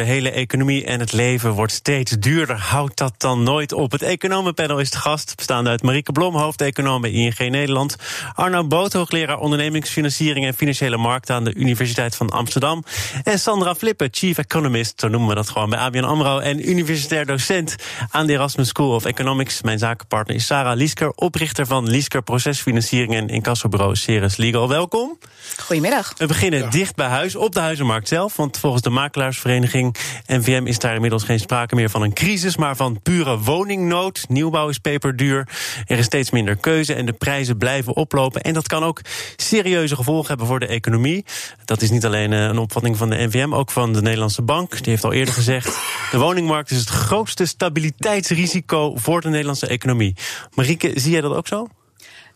De hele economie en het leven wordt steeds duurder. Houdt dat dan nooit op? Het economenpanel is de gast, bestaande uit Marieke Blom, hoofdeconoom bij ING Nederland. Arno Boot, hoogleraar ondernemingsfinanciering en financiële markten aan de Universiteit van Amsterdam. En Sandra Flippen, chief economist, zo noemen we dat gewoon bij ABN AMRO. En universitair docent aan de Erasmus School of Economics. Mijn zakenpartner is Sarah Liesker, oprichter van Liesker Procesfinanciering en incassobureau Ceres Legal. Welkom. Goedemiddag. We beginnen dicht bij huis, op de huizenmarkt zelf. Want volgens de makelaarsvereniging NVM is daar inmiddels geen sprake meer van een crisis, maar van pure woningnood. Nieuwbouw is peperduur. Er is steeds minder keuze en de prijzen blijven oplopen. En dat kan ook serieuze gevolgen hebben voor de economie. Dat is niet alleen eh, een opvatting van de NVM, ook van de Nederlandse Bank. Die heeft al eerder gezegd: de woningmarkt is het grootste stabiliteitsrisico voor de Nederlandse economie. Marieke, zie jij dat ook zo?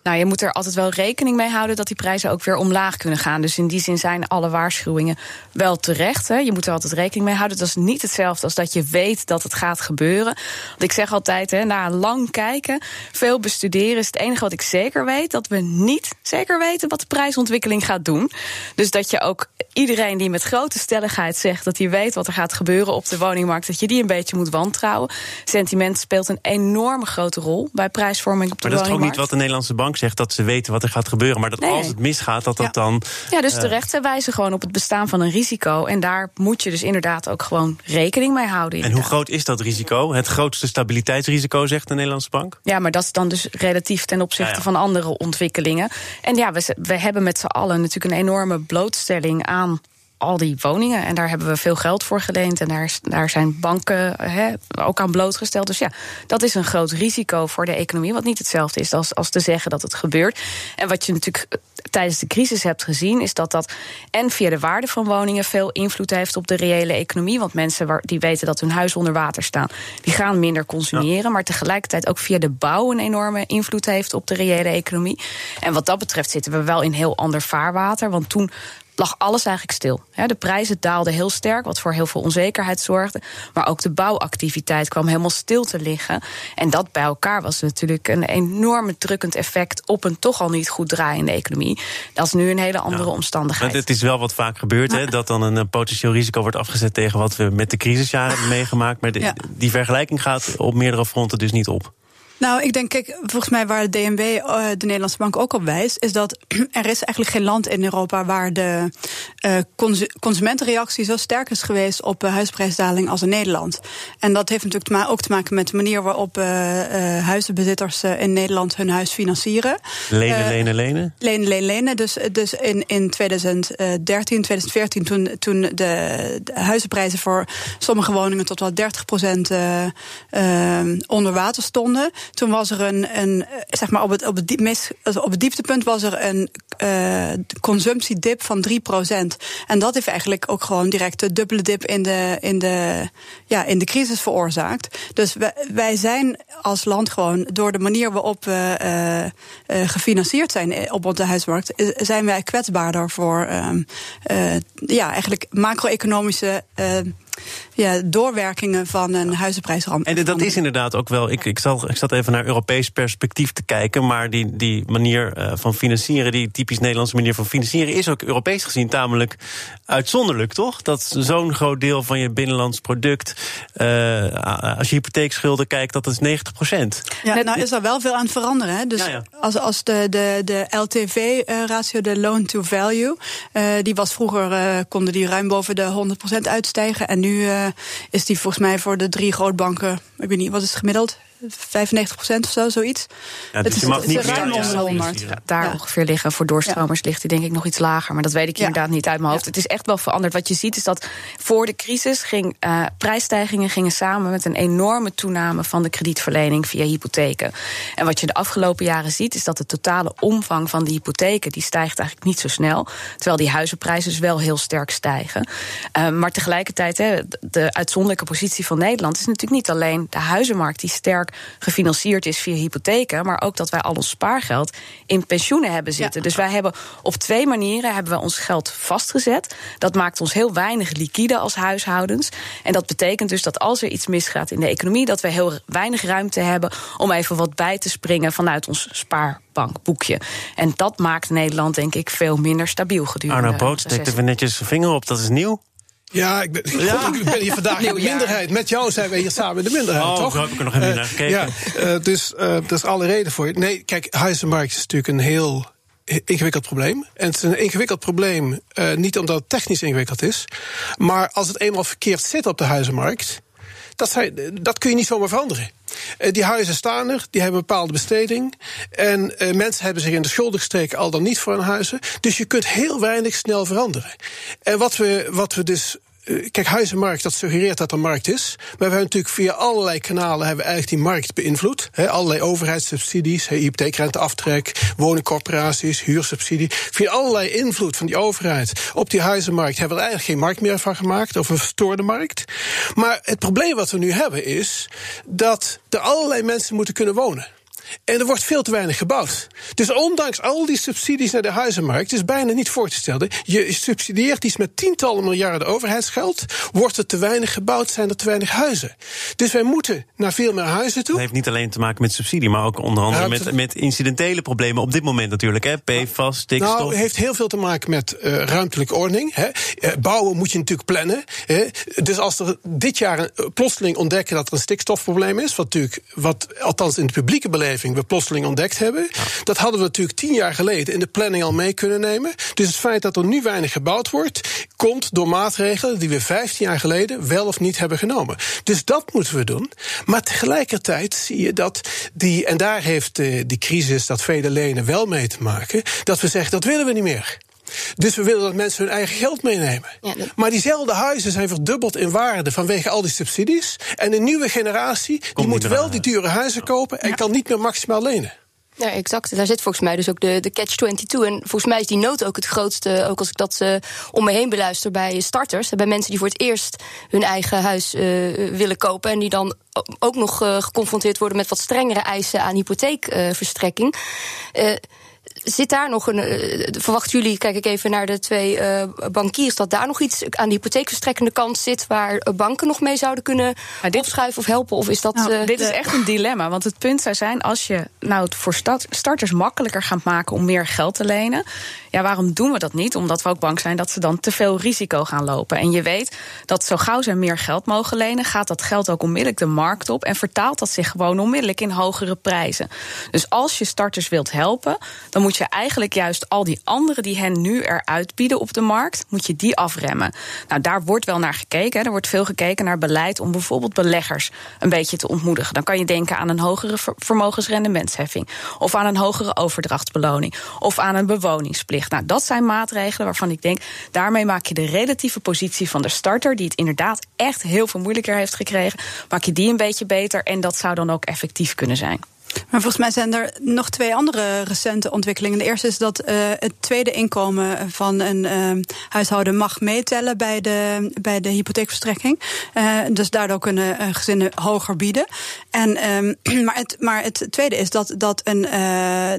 Nou, je moet er altijd wel rekening mee houden dat die prijzen ook weer omlaag kunnen gaan. Dus in die zin zijn alle waarschuwingen wel terecht. Hè. Je moet er altijd rekening mee houden. Dat is niet hetzelfde als dat je weet dat het gaat gebeuren. Want ik zeg altijd, hè, na lang kijken, veel bestuderen, is het enige wat ik zeker weet dat we niet zeker weten wat de prijsontwikkeling gaat doen. Dus dat je ook iedereen die met grote stelligheid zegt dat hij weet wat er gaat gebeuren op de woningmarkt, dat je die een beetje moet wantrouwen. Sentiment speelt een enorme grote rol bij prijsvorming op de maar dat woningmarkt. is ook niet wat de Nederlandse bank zegt dat ze weten wat er gaat gebeuren. Maar dat Nee. als het misgaat, dat dat Ja. dan. Ja, dus eh, terecht. Ze wijzen gewoon op het bestaan van een risico. En daar moet je dus inderdaad ook gewoon rekening mee houden. En hoe groot is dat risico? Het grootste stabiliteitsrisico, zegt de Nederlandse bank? Ja, maar dat is dan dus relatief ten opzichte Ja, ja. van andere ontwikkelingen. En ja, we, we hebben met z'n allen natuurlijk een enorme blootstelling aan al die woningen. En daar hebben we veel geld voor geleend. En daar, daar zijn banken hè, ook aan blootgesteld. Dus ja, dat is een groot risico voor de economie. Wat niet hetzelfde is als, als te zeggen dat het gebeurt. En wat je natuurlijk eh, tijdens de crisis hebt gezien, is dat dat en via de waarde van woningen veel invloed heeft op de reële economie. Want mensen die weten dat hun huis onder water staan, die gaan minder consumeren. Maar tegelijkertijd ook via de bouw een enorme invloed heeft op de reële economie. En wat dat betreft zitten we wel in heel ander vaarwater. Want toen lag alles eigenlijk stil. De prijzen daalden heel sterk, wat voor heel veel onzekerheid zorgde. Maar ook de bouwactiviteit kwam helemaal stil te liggen. En dat bij elkaar was natuurlijk een enorme drukkend effect op een toch al niet goed draaiende economie. Dat is nu een hele andere omstandigheid. Want het is wel wat vaak gebeurd, hè, dat dan een eh, potentieel risico wordt afgezet tegen wat we met de crisisjaren hebben meegemaakt. Maar de- Ja. die vergelijking gaat op meerdere fronten dus niet op. Nou, ik denk, kijk, volgens mij waar de DNB, eh, de Nederlandse Bank, ook op wijst, is dat er is eigenlijk geen land in Europa waar de eh, consu- consumentenreactie zo sterk is geweest op eh, huisprijsdaling als in Nederland. En dat heeft natuurlijk ook te maken met de manier waarop huizenbezitters in Nederland hun huis financieren. Lenen, lenen, lenen. Lenen, lenen, lenen. Dus, dus in, in 2013, 2014, toen, toen de, de huizenprijzen voor sommige woningen tot wel 30 procent onder water stonden. Toen was er een, een eh, zeg maar op het, op het, mis- op het dieptepunt was er een eh, consumptiedip van 3 procent. En dat heeft eigenlijk ook gewoon direct de dubbele dip in de, in de, ja, in de crisis veroorzaakt. Dus wij, wij zijn als land gewoon door de manier waarop we eh, eh, gefinancierd zijn eh, op onze huismarkt, eh, zijn wij kwetsbaarder voor ehm, eh, ja, eigenlijk macro-economische eh, ja, doorwerkingen van een huizenprijsramp. En dat is inderdaad ook wel. Ik, ik, zal, ik zat even naar Europees perspectief te kijken. Maar die, die manier eh, van financieren, die typisch Nederlandse manier van financieren, is ook Europees gezien tamelijk uitzonderlijk, toch? Dat zo'n groot deel van je binnenlands product, eh, als je hypotheekschulden kijkt, dat is 90 procent. Ja, nou is er wel veel aan het veranderen. Hè? Dus Ja, ja. als, als de, de, de LTV-ratio, de loan to value, eh, die was vroeger, eh, konden die ruim boven de 100% uitstijgen. En nu eh, is die volgens mij voor de drie grootbanken, ik weet niet, wat is het gemiddeld? 95% of zo, zoiets. Ja, dus Het je is- mag het is niet ruim meer onder de ja, 100. financieren. daar Ja. ongeveer liggen. Voor doorstromers ligt die denk ik nog iets lager. Maar dat weet ik Ja. inderdaad niet uit mijn hoofd. Het is echt wel veranderd. Wat je ziet is dat voor de crisis ging, eh, prijsstijgingen gingen samen met een enorme toename van de kredietverlening via hypotheken. En wat je de afgelopen jaren ziet, is dat de totale omvang van die hypotheken die stijgt eigenlijk niet zo snel. Terwijl die huizenprijzen dus wel heel sterk stijgen. Eh, maar tegelijkertijd, hè, de uitzonderlijke positie van Nederland is natuurlijk niet alleen de huizenmarkt die sterk gefinancierd is via hypotheken, maar ook dat wij al ons spaargeld in pensioenen hebben zitten. Dus wij hebben op twee manieren hebben we ons geld vastgezet. Dat maakt ons heel weinig liquide als huishoudens. En dat betekent dus dat als er iets misgaat in de economie, dat we heel weinig ruimte hebben om even wat bij te springen vanuit ons spaarbankboekje. En dat maakt Nederland, denk ik, veel minder stabiel gedurende. Arno Poot steekt even netjes zijn vinger op, dat is nieuw. Ja, ik ben, ik ben hier vandaag in de minderheid. Met jou zijn we hier samen in de minderheid, oh, toch? Zo heb ik er nog helemaal naar gekeken. ja, uh, dus uh, dat is alle reden voor je. Nee, kijk, huizenmarkt is natuurlijk een heel ingewikkeld probleem. En het is een ingewikkeld probleem, uh, niet omdat het technisch ingewikkeld is, maar als het eenmaal verkeerd zit op de huizenmarkt, dat, zijn, dat kun je niet zomaar veranderen. Uh, die huizen staan er, die hebben een bepaalde besteding. En uh, mensen hebben zich in de schulden gestreken, al dan niet voor hun huizen. Dus je kunt heel weinig snel veranderen. En wat we, wat we dus Kijk, huizenmarkt, dat suggereert dat er markt is. Maar we hebben natuurlijk via allerlei kanalen hebben we eigenlijk die markt beïnvloed. He, allerlei overheidssubsidies, he, hypotheekrenteaftrek, woningcorporaties, huursubsidie. Via allerlei invloed van die overheid op die huizenmarkt hebben we er eigenlijk geen markt meer van gemaakt, of een verstoorde markt. Maar het probleem wat we nu hebben is dat er allerlei mensen moeten kunnen wonen. En er wordt veel te weinig gebouwd. Dus ondanks al die subsidies naar de huizenmarkt is bijna niet voor te stellen. Je subsidieert iets met tientallen miljarden overheidsgeld. Wordt er te weinig gebouwd, zijn er te weinig huizen. Dus wij moeten naar veel meer huizen toe. Dat heeft niet alleen te maken met subsidie, maar ook onder andere met, met incidentele problemen op dit moment natuurlijk. Hè? PFAS, stikstof. Nou, het heeft heel veel te maken met uh, ruimtelijke ordening. Hè. bouwen moet je natuurlijk plannen. Hè. Dus als er dit jaar een, plotseling ontdekken dat er een stikstofprobleem is, wat natuurlijk, wat althans in de publieke beleving we plotseling ontdekt hebben. Ja. Dat hadden we natuurlijk tien jaar geleden in de planning al mee kunnen nemen. Dus het feit dat er nu weinig gebouwd wordt, komt door maatregelen die we vijftien jaar geleden wel of niet hebben genomen. Dus dat moeten we doen. Maar tegelijkertijd zie je dat die, en daar heeft die crisis, dat vele lenen wel mee te maken, dat we zeggen dat willen we niet meer. Dus we willen dat mensen hun eigen geld meenemen. Ja, dat... Maar diezelfde huizen zijn verdubbeld in waarde vanwege al die subsidies. En de nieuwe generatie die moet wel die dure huizen kopen en ja. kan niet meer maximaal lenen. Ja, exact. Daar zit volgens mij dus ook de, de catch-22. En volgens mij is die nood ook het grootste, ook als ik dat uh, om me heen beluister bij starters. Bij mensen die voor het eerst hun eigen huis uh, willen kopen. En die dan ook nog uh, geconfronteerd worden met wat strengere eisen aan hypotheekverstrekking zit daar nog een. Uh, verwachten jullie, kijk ik even naar de twee uh, bankiers, dat daar nog iets aan de hypotheekverstrekkende kant zit waar banken nog mee zouden kunnen dit, opschuiven of helpen? Of is dat. Nou, dit is echt een dilemma. Want het punt zou zijn, als je nou het voor starters makkelijker gaat maken om meer geld te lenen. Ja, waarom doen we dat niet? Omdat we ook bang zijn dat ze dan te veel risico gaan lopen. En je weet dat zo gauw ze meer geld mogen lenen, gaat dat geld ook onmiddellijk de markt op en vertaalt dat zich gewoon onmiddellijk in hogere prijzen. Dus als je starters wilt helpen, dan moet je eigenlijk juist al die anderen die hen nu eruit bieden op de markt, moet je die afremmen. Nou, daar wordt wel naar gekeken. Er wordt veel gekeken naar beleid om bijvoorbeeld beleggers een beetje te ontmoedigen. Dan kan je denken aan een hogere vermogensrendementsheffing, of aan een hogere overdrachtsbeloning, of aan een bewoningsplicht. Nou, dat zijn maatregelen waarvan ik denk, daarmee maak je de relatieve positie van de starter, die het inderdaad echt heel veel moeilijker heeft gekregen, maak je die een beetje beter en dat zou dan ook effectief kunnen zijn. Maar volgens mij zijn er nog twee andere recente ontwikkelingen. De eerste is dat uh, het tweede inkomen van een uh, huishouden mag meetellen bij de, bij de hypotheekverstrekking. Uh, dus daardoor kunnen gezinnen hoger bieden. En, um, maar, het, maar het tweede is dat, dat, een,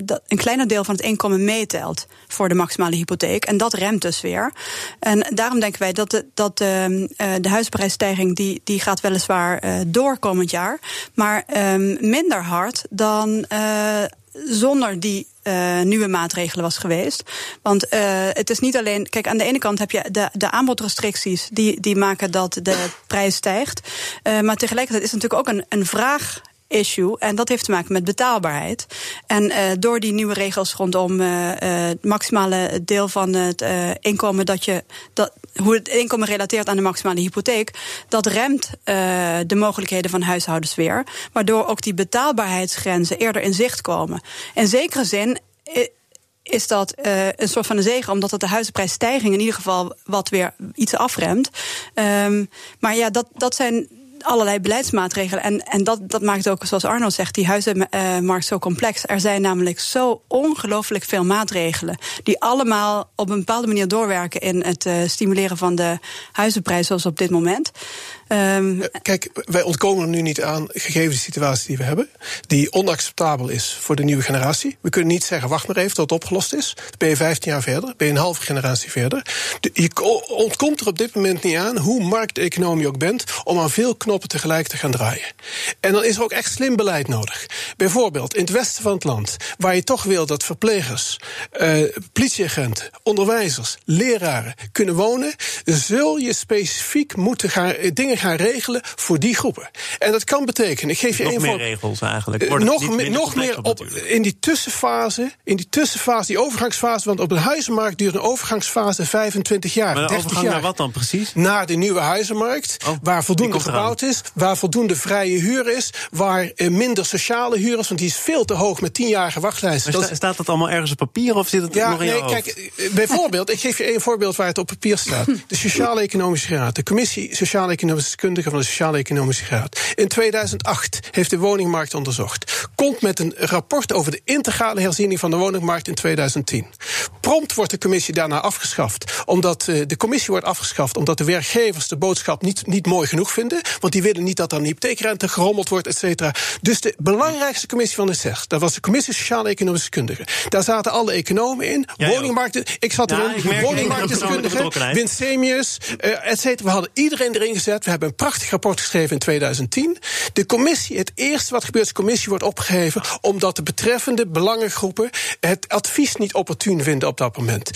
dat een kleiner deel van het inkomen meetelt voor de maximale hypotheek. En dat remt dus weer. En daarom denken wij dat de, dat de, de huisprijsstijging die, die gaat weliswaar door komend jaar. Maar um, minder hard dan uh, zonder die uh, nieuwe maatregelen was geweest. Want uh, het is niet alleen. Kijk, aan de ene kant heb je de, de aanbodrestricties die, die maken dat de prijs stijgt. Maar tegelijkertijd is er natuurlijk ook een, een vraag issue. En dat heeft te maken met betaalbaarheid. En door die nieuwe regels rondom uh, het maximale deel van het inkomen dat je. Dat, hoe het inkomen relateert aan de maximale hypotheek. Dat remt uh, de mogelijkheden van huishoudens weer. Waardoor ook die betaalbaarheidsgrenzen eerder in zicht komen. In zekere zin is dat uh, een soort van een zegen, omdat het de huizenprijsstijging in ieder geval wat weer iets afremt. Um, maar ja, dat, dat zijn allerlei beleidsmaatregelen. En, en dat, dat maakt ook, zoals Arno zegt, die huizenmarkt zo complex. Er zijn namelijk zo ongelooflijk veel maatregelen. die allemaal op een bepaalde manier doorwerken in het uh, stimuleren van de huizenprijs, zoals op dit moment. Um, Kijk, wij ontkomen er nu niet aan, gegeven de situatie die we hebben, die onacceptabel is voor de nieuwe generatie. We kunnen niet zeggen, wacht maar even tot het opgelost is. Dan ben je 15 jaar verder, ben je een halve generatie verder. De, je ontkomt er op dit moment niet aan, hoe markteconomie ook bent, om aan veel knoppen tegelijk te gaan draaien. En dan is er ook echt slim beleid nodig. Bijvoorbeeld in het westen van het land, waar je toch wil dat verplegers, uh, politieagenten, onderwijzers, leraren kunnen wonen, zul je specifiek moeten gaan eh, dingen gaan regelen voor die groepen. En dat kan betekenen, ik geef je nog één meer regels eigenlijk. Nog, me, nog meer op, in die tussenfase, in die tussenfase, die overgangsfase, want op een huizenmarkt duurt een overgangsfase 25 jaar. Maar 30 overgang jaar. naar wat dan precies? Naar de nieuwe huizenmarkt, oh, waar voldoende gebouwd is, waar voldoende vrije huur is, waar uh, minder sociale huur is, want die is veel te hoog met 10-jarige wachtlijsten. Sta, staat dat allemaal ergens op papier of zit het ja, nog in nee, je? Kijk, eh, bijvoorbeeld, ik geef je één voorbeeld waar het op papier staat. De Sociaal-Economische Raad, de Commissie Sociaal-Economische Kundige van de Sociaal-Economische Raad. In 2008 heeft de woningmarkt onderzocht. Komt met een rapport over de integrale herziening van de woningmarkt in 2010. Prompt wordt de commissie daarna afgeschaft. Omdat uh, de commissie wordt afgeschaft omdat de werkgevers de boodschap niet, niet mooi genoeg vinden. Want die willen niet dat er een hypotheekrente gerommeld wordt, et cetera. Dus de belangrijkste commissie van de zes, dat was de commissie Sociaal-Economische Kundigen. Daar zaten alle economen in. Ja, woningmarkten, ik zat Ja, erin. woningmarktdeskundigen, Winsemius, uh, et cetera. We hadden iedereen erin gezet. We hebben een prachtig rapport geschreven in 2010. De commissie, het eerste wat gebeurt, is de commissie wordt opgeheven omdat de betreffende belangengroepen het advies niet opportun vinden op dat moment.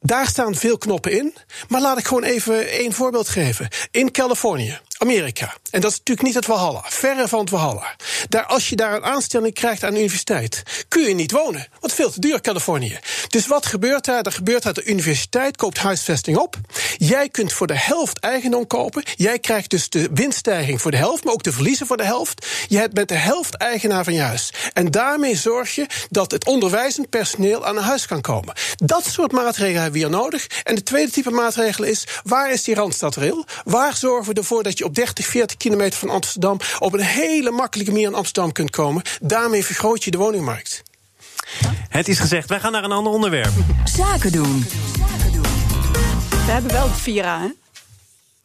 Daar staan veel knoppen in. Maar laat ik gewoon even één voorbeeld geven. In Californië, Amerika. En dat is natuurlijk niet het Valhalla. Verre van het Valhalla. Daar, als je daar een aanstelling krijgt aan de universiteit, kun je niet wonen. Want veel te duur, Californië. Dus wat gebeurt daar? Er gebeurt dat de universiteit koopt huisvesting op. Jij kunt voor de helft eigendom kopen. Jij krijgt dus de winststijging voor de helft, maar ook de verliezen voor de helft. Je bent de helft eigenaar van je huis. En daarmee zorg je dat het onderwijzend personeel aan een huis kan komen. Dat soort maatregelen hebben we hier nodig. En de tweede type maatregel is: waar is die randstadrail? Waar zorgen we ervoor dat je op 30, 40 kilometer van Amsterdam op een hele makkelijke manier in Amsterdam kunt komen? Daarmee vergroot je de woningmarkt. Het is gezegd, wij gaan naar een ander onderwerp. Zaken doen. We hebben wel de Vira, hè?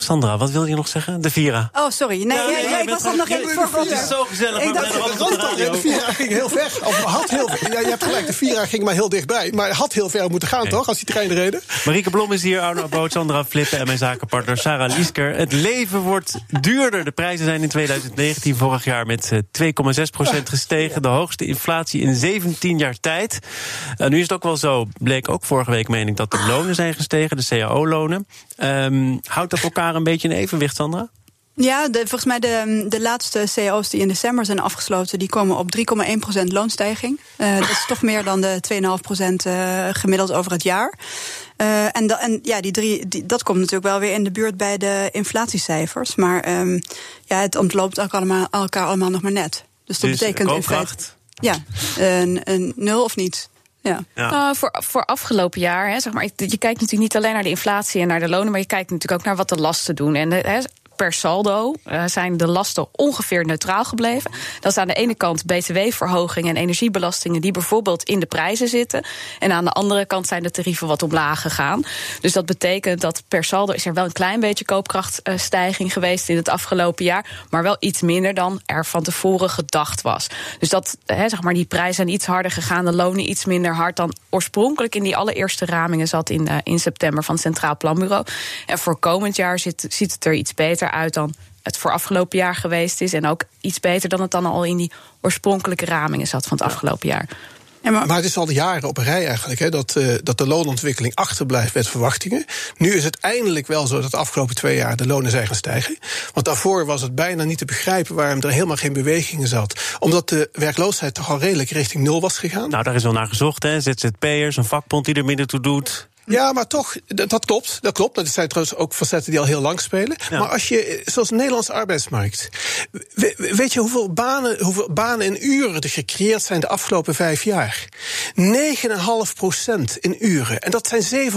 Sandra, wat wil je nog zeggen? De Vira. Oh, sorry. Nee, Ja, ja, nee, ja, jij ik was nog nog even voor Het is zo gezellig. Ik dacht- de Vira ging heel ver. Of had heel ver. Ja, je hebt gelijk, de Vira ging maar heel dichtbij. Maar had heel ver moeten gaan, toch? Als die treinen reden. Marieke Blom is hier, Arno Boot, Sandra Flippen en mijn zakenpartner Sarah Liesker. Het leven wordt duurder. De prijzen zijn in 2019 vorig jaar met eh, 2,6% gestegen. De hoogste inflatie in 17 jaar tijd. Eh, nu is het ook wel zo, bleek ook vorige week, meen ik, dat de lonen zijn gestegen, de cao-lonen. Ehm, houdt dat elkaar een beetje in evenwicht, Sandra? Ja, de, volgens mij de, de laatste cao's die in december zijn afgesloten... die komen op 3,1% loonstijging. Uh, dat is toch meer dan de 2,5% uh, gemiddeld over het jaar. Uh, en, da, en ja, die drie, die, dat komt natuurlijk wel weer in de buurt bij de inflatiecijfers. Maar um, ja, het ontloopt ook allemaal, elkaar allemaal nog maar net. Dus dat Dus betekent in feite... Ja, een, een nul of niet. Ja. Ja. Uh, voor, voor afgelopen jaar, hè, zeg maar, je kijkt natuurlijk niet alleen naar de inflatie en naar de lonen, maar je kijkt natuurlijk ook naar wat de lasten doen. En de, hè, per saldo uh, zijn de lasten ongeveer neutraal gebleven. Dat is aan de ene kant btw-verhogingen en energiebelastingen die bijvoorbeeld in de prijzen zitten. En aan de andere kant zijn de tarieven wat omlaag gegaan. Dus dat betekent dat per saldo is er wel een klein beetje koopkrachtstijging geweest in het afgelopen jaar, maar wel iets minder dan er van tevoren gedacht was. Dus dat, hè, zeg maar, die prijzen zijn iets harder gegaan, de lonen iets minder hard dan oorspronkelijk in die allereerste ramingen zat in, uh, in september van het Centraal Planbureau. En voor komend jaar ziet het er iets beter uit dan het voor afgelopen jaar geweest is. En ook iets beter dan het dan al in die oorspronkelijke ramingen zat van het afgelopen jaar. Ja, maar... maar... het is al jaren op een rij eigenlijk hè, dat, uh, dat de loonontwikkeling achterblijft met verwachtingen. Nu is het eindelijk wel zo dat de afgelopen twee jaar de lonen zijn gaan stijgen. Want daarvoor was het bijna niet te begrijpen waarom er helemaal geen beweging in zat. Omdat de werkloosheid toch al redelijk richting nul was gegaan. Nou, daar is wel naar gezocht, hè. ZZP'ers, een vakbond die er minder toe doet. Ja, maar toch, dat, dat klopt. Dat klopt. Dat zijn trouwens ook facetten die al heel lang spelen. Maar als je, zoals de Nederlandse arbeidsmarkt. Weet je hoeveel banen, hoeveel banen in uren er gecreëerd zijn de afgelopen vijf jaar? 9,5 procent in uren. En dat zijn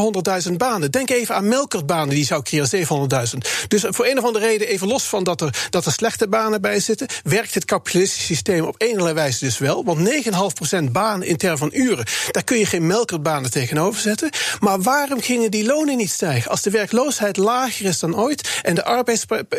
700.000 banen. Denk even aan melkertbanen die zou creëren, 700.000. Dus voor een of andere reden, even los van dat er, dat er slechte banen bij zitten, werkt het kapitalistische systeem op andere wijze dus wel. Want 9,5 procent banen in termen van uren, daar kun je geen melkertbanen tegenover zetten. Maar waarom gingen die lonen niet stijgen? Als de werkloosheid lager is dan ooit en de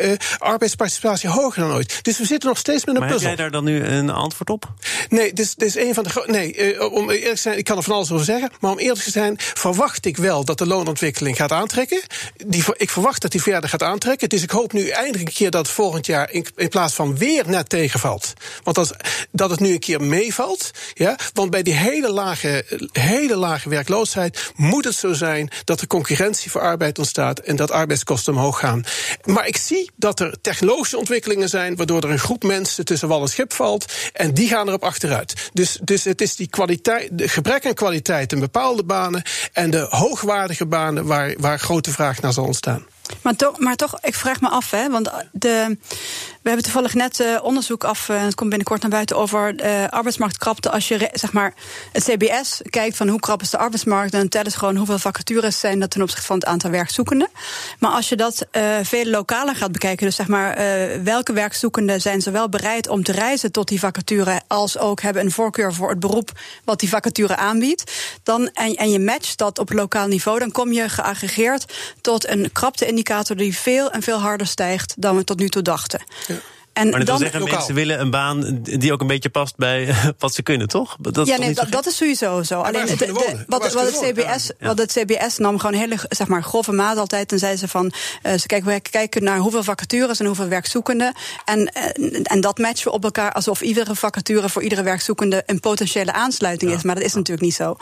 uh, arbeidsparticipatie hoger dan ooit. Dus we zitten nog steeds met een maar puzzel. Heb jij daar dan nu een antwoord op? Nee, dit is, dit is een van de. Nee, uh, om eerlijk te zijn, ik kan er van alles over zeggen. Maar om eerlijk te zijn, verwacht ik wel dat de loonontwikkeling gaat aantrekken. Die, ik verwacht dat die verder gaat aantrekken. Dus ik hoop nu eindelijk een keer dat het volgend jaar in, in plaats van weer net tegenvalt. Want dat, dat het nu een keer meevalt. Ja? Want bij die hele lage, hele lage werkloosheid moet het zo zijn dat er concurrentie voor arbeid ontstaat en dat arbeidskosten omhoog gaan. Maar ik zie dat er technologische ontwikkelingen zijn waardoor er een groep mensen tussen wal en schip valt en die gaan erop achteruit. Dus, dus het is die kwaliteit, de gebrek aan kwaliteit in bepaalde banen en de hoogwaardige banen waar, waar grote vraag naar zal ontstaan. Maar toch, maar toch, ik vraag me af, hè, want de, hebben toevallig net uh, onderzoek af, uh, het komt binnenkort naar buiten, over uh, arbeidsmarktkrapte. Als je zeg maar het CBS kijkt van hoe krap is de arbeidsmarkt, dan tellen ze gewoon hoeveel vacatures zijn dat ten opzichte van het aantal werkzoekenden. Maar als je dat veel lokaler gaat bekijken, dus zeg maar welke werkzoekenden zijn zowel bereid om te reizen tot die vacature, als ook hebben een voorkeur voor het beroep wat die vacature aanbiedt, dan, en, en je matcht dat op lokaal niveau, dan kom je geaggregeerd tot een krapte indicator die veel en veel harder stijgt dan we tot nu toe dachten. En maar dat dan, wil zeggen, mensen willen een baan die ook een beetje past bij wat ze kunnen, toch? Dat ja, nee, dat, dat, is sowieso zo. Alleen de, de, wat, wat, het CBS, ja. wat het CBS nam gewoon hele zeg maar, grove maat altijd. En zei ze van, uh, ze kijken, we kijken naar hoeveel vacatures en hoeveel werkzoekenden. En, en, en dat matchen we op elkaar alsof iedere vacature voor iedere werkzoekende een potentiële aansluiting is. Maar dat is natuurlijk niet zo.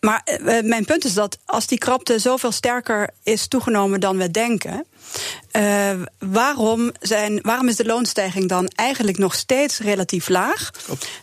Maar uh, mijn punt is dat als die krapte zoveel sterker is toegenomen dan we denken. Uh, waarom, zijn, waarom is de loonstijging dan eigenlijk nog steeds relatief laag?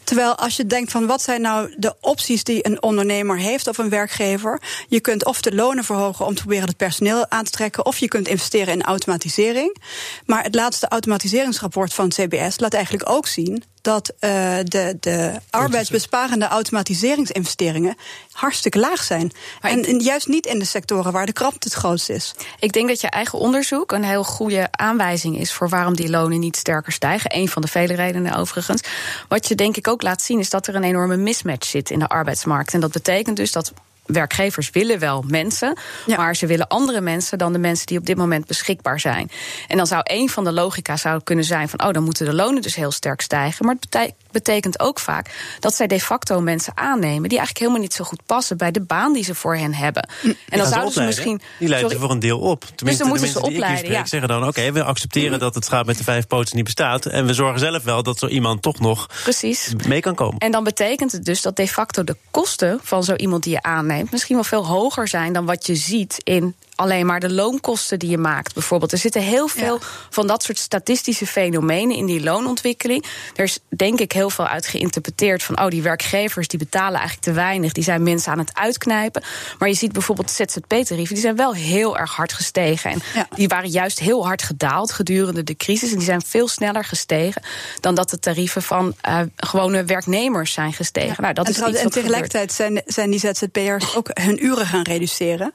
Terwijl als je denkt van wat zijn nou de opties die een ondernemer heeft of een werkgever, je kunt of de lonen verhogen om te proberen het personeel aan te trekken, of je kunt investeren in automatisering. Maar het laatste automatiseringsrapport van het CBS laat eigenlijk ook zien dat uh, de, de arbeidsbesparende automatiseringsinvesteringen hartstikke laag zijn. En, en, juist niet in de sectoren waar de krapte het grootst is. Ik denk dat je eigen onderzoek een heel goede aanwijzing is voor waarom die lonen niet sterker stijgen. Een van de vele redenen overigens. Wat je denk ik ook laat zien is dat er een enorme mismatch zit in de arbeidsmarkt. En dat betekent dus dat werkgevers willen wel mensen, maar ze willen andere mensen dan de mensen die op dit moment beschikbaar zijn. En dan zou een van de logica's zou kunnen zijn van, oh, dan moeten de lonen dus heel sterk stijgen. Maar het betekent ook vaak dat zij de facto mensen aannemen die eigenlijk helemaal niet zo goed passen bij de baan die ze voor hen hebben. Hm. En dan zouden ze misschien. Die leiden ze voor een deel op. Tenminste, dus dan moeten ze opleiden. ja. zeggen dan: oké, we accepteren hm. dat het gaat met de vijf poten niet bestaat. En we zorgen zelf wel dat zo iemand toch nog Precies. mee kan komen. En dan betekent het dus dat de facto de kosten van zo iemand die je aanneemt misschien wel veel hoger zijn dan wat je ziet in alleen maar de loonkosten die je maakt. Bijvoorbeeld, er zitten heel veel van dat soort statistische fenomenen in die loonontwikkeling. Er is denk ik heel veel uit geïnterpreteerd van, oh, die werkgevers die betalen eigenlijk te weinig, die zijn mensen aan het uitknijpen. Maar je ziet bijvoorbeeld ZZP-tarieven, die zijn wel heel erg hard gestegen. En die waren juist heel hard gedaald gedurende de crisis. En die zijn veel sneller gestegen dan dat de tarieven van uh, gewone werknemers zijn gestegen. Nou, dat en, is iets en tegelijkertijd zijn, zijn die ZZP'ers ook hun uren gaan reduceren.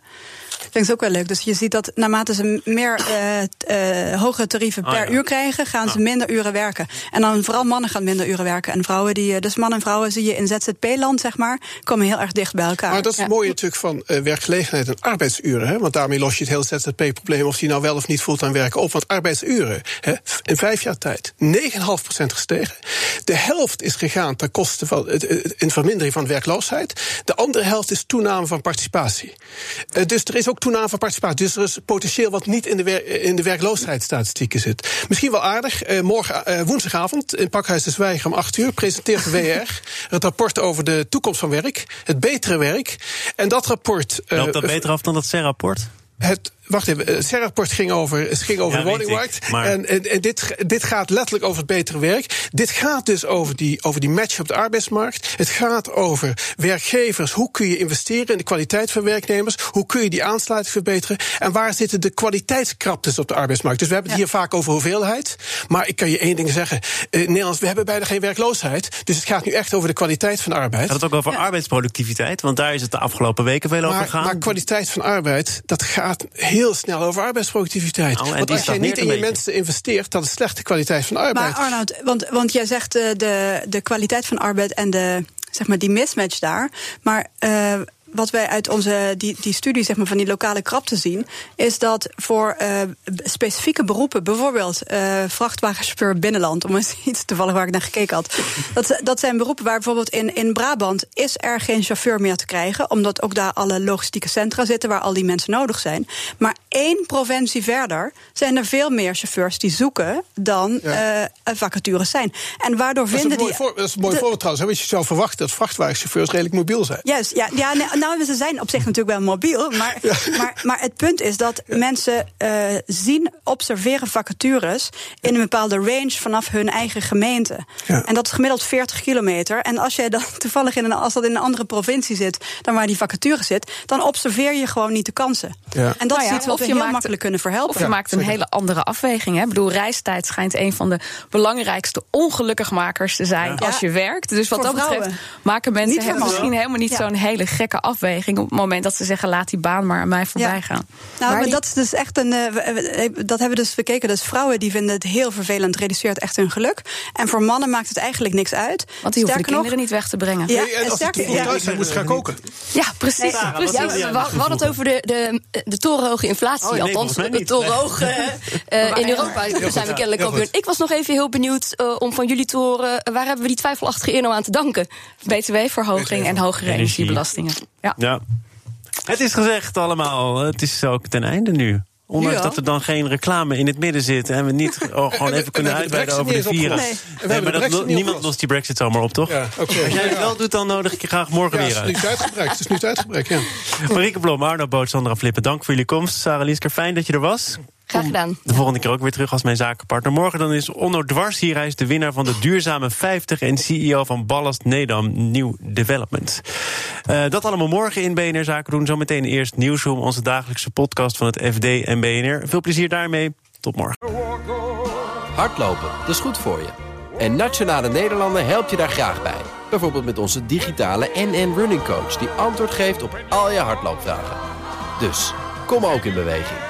Ik vind het ook wel leuk. Dus je ziet dat naarmate ze meer uh, uh, hogere tarieven per oh uur krijgen, gaan ze minder uren werken. En dan vooral mannen gaan minder uren werken. En vrouwen die, eh, dus mannen en vrouwen zie je in ZZP-land, zeg maar, komen heel erg dicht bij elkaar. Maar dat is het mooie natuurlijk van uh, werkgelegenheid en arbeidsuren. Hè? Want daarmee los je het hele ZZP-probleem of die nou wel of niet fulltime werken op. Want arbeidsuren, hè, in vijf jaar tijd, 9,5% gestegen. De helft is gegaan ten koste van een vermindering van werkloosheid. De andere helft is toename van participatie. dus er is ook toename van participatie. Dus er is potentieel wat niet in de, in de werkloosheidsstatistieken zit. Misschien wel aardig. Uh, morgen, uh, woensdagavond in Pakhuis de Zwijger om 8 uur presenteert de WR het rapport over de toekomst van werk. Het betere werk. En dat rapport. Uh, Loopt dat beter af dan dat CER-rapport? Het wacht even, het CER-rapport ging over, het ging over Ja, de woningmarkt. ik, maar- En, en, en dit, dit gaat letterlijk over het betere werk. Dit gaat dus over die, over die match op de arbeidsmarkt. Het gaat over werkgevers. Hoe kun je investeren in de kwaliteit van werknemers? Hoe kun je die aansluiting verbeteren? En waar zitten de kwaliteitskraptes op de arbeidsmarkt? Dus we hebben het hier vaak over hoeveelheid. Maar ik kan je één ding zeggen. Eh, Nederlands, we hebben bijna geen werkloosheid. Dus het gaat nu echt over de kwaliteit van arbeid. Gaat het ook over arbeidsproductiviteit? Want daar is het de afgelopen weken veel over gegaan. maar kwaliteit van arbeid, dat gaat heel snel over arbeidsproductiviteit. En want als jij niet in je beetje. mensen investeert, dat is slechte kwaliteit van arbeid. Maar Arnoud, want, want jij zegt eh, de, de kwaliteit van arbeid en de, zeg maar, die mismatch daar. Maar eh, wat wij uit onze, die, die studie zeg maar, van die lokale krapte zien, is dat voor eh, specifieke beroepen, bijvoorbeeld eh vrachtwagenchauffeur binnenland, om eens iets toevallig waar ik naar gekeken had. Dat, dat zijn beroepen waar bijvoorbeeld in, in Brabant is er geen chauffeur meer te krijgen, omdat ook daar alle logistieke centra zitten waar al die mensen nodig zijn. Maar één provincie verder zijn er veel meer chauffeurs die zoeken dan Ja. eh, vacatures zijn. En waardoor vinden die. voor, dat is een mooi voorbeeld trouwens. hè, Want je zou verwachten dat vrachtwagenchauffeurs redelijk mobiel zijn. Juist, ja, ja nee, nou, ze zijn op zich natuurlijk wel mobiel. Maar, maar, maar het punt is dat mensen eh, zien, observeren vacatures in een bepaalde range vanaf hun eigen gemeente. Ja. En dat is gemiddeld 40 kilometer. En als jij dan toevallig in een, als dat in een andere provincie zit dan waar die vacature zit, dan observeer je gewoon niet de kansen. Ja. En dat Nou is iets wat of we je heel maakt- makkelijk kunnen verhelpen. Of je maakt een hele andere afweging. Hè? Ik bedoel, reistijd schijnt een van de belangrijkste ongelukkigmakers te zijn Ja. als je werkt. Dus wat Voor dat betreft vrouwen. maken mensen misschien helemaal niet Ja. zo'n hele gekke afweging op het moment dat ze zeggen: laat die baan maar aan mij voorbij Ja. gaan. Nou, maar die- dat is dus echt een. eh, dat hebben we dus bekeken. Dus vrouwen die vinden het heel vervelend, reduceert echt hun geluk. En voor mannen maakt het eigenlijk niks uit. Want die hoeven de Sterker nog, kinderen niet weg te brengen. Ja, Nee, en als sterker- thuis zijn, moet ze gaan koken. Ja, precies. Sarah, precies. wat Ja, we, hadden het over de, de, de torenhoge inflatie. Oh, nee, Althans, de torenhoge eh, in Europa zijn we kennelijk ook weer. goed. Ik was nog even heel benieuwd eh, om van jullie te horen... waar hebben we die twijfelachtige eer nou aan te danken? BTW-verhoging en hogere Energie. energiebelastingen. Ja. Ja. Het is gezegd allemaal. Het is ook ten einde nu. Ondanks Ja. dat er dan geen reclame in het midden zit en we niet oh, gewoon even kunnen uitbreiden over de niet virus. Nee. Maar dat, niet niemand lost die Brexit zomaar op, toch? Ja, oké. Als jij het Ja. wel doet, dan nodig ik je graag morgen Ja, weer het is nu uit. het uitgebrekt. Het is nu het uitgebrekt, ja. Marieke Blom, Arno Boot, Sandra Flippen, dank voor jullie komst. Sarah Liesker, fijn dat je er was. Graag gedaan. De volgende keer ook weer terug als mijn zakenpartner. Morgen dan is Onno Dwars hier. Hij is de winnaar van de Duurzame 50 en CEO van Ballast Nedam New Development. Eh, dat allemaal morgen in BNR Zaken doen. Zometeen eerst Nieuwsroom, onze dagelijkse podcast van het FD en BNR. Veel plezier daarmee. Tot morgen. Hardlopen, dat is goed voor je. En Nationale Nederlanden helpt je daar graag bij. Bijvoorbeeld met onze digitale NN Running Coach... die antwoord geeft op al je hardloopvragen. Dus, kom ook in beweging.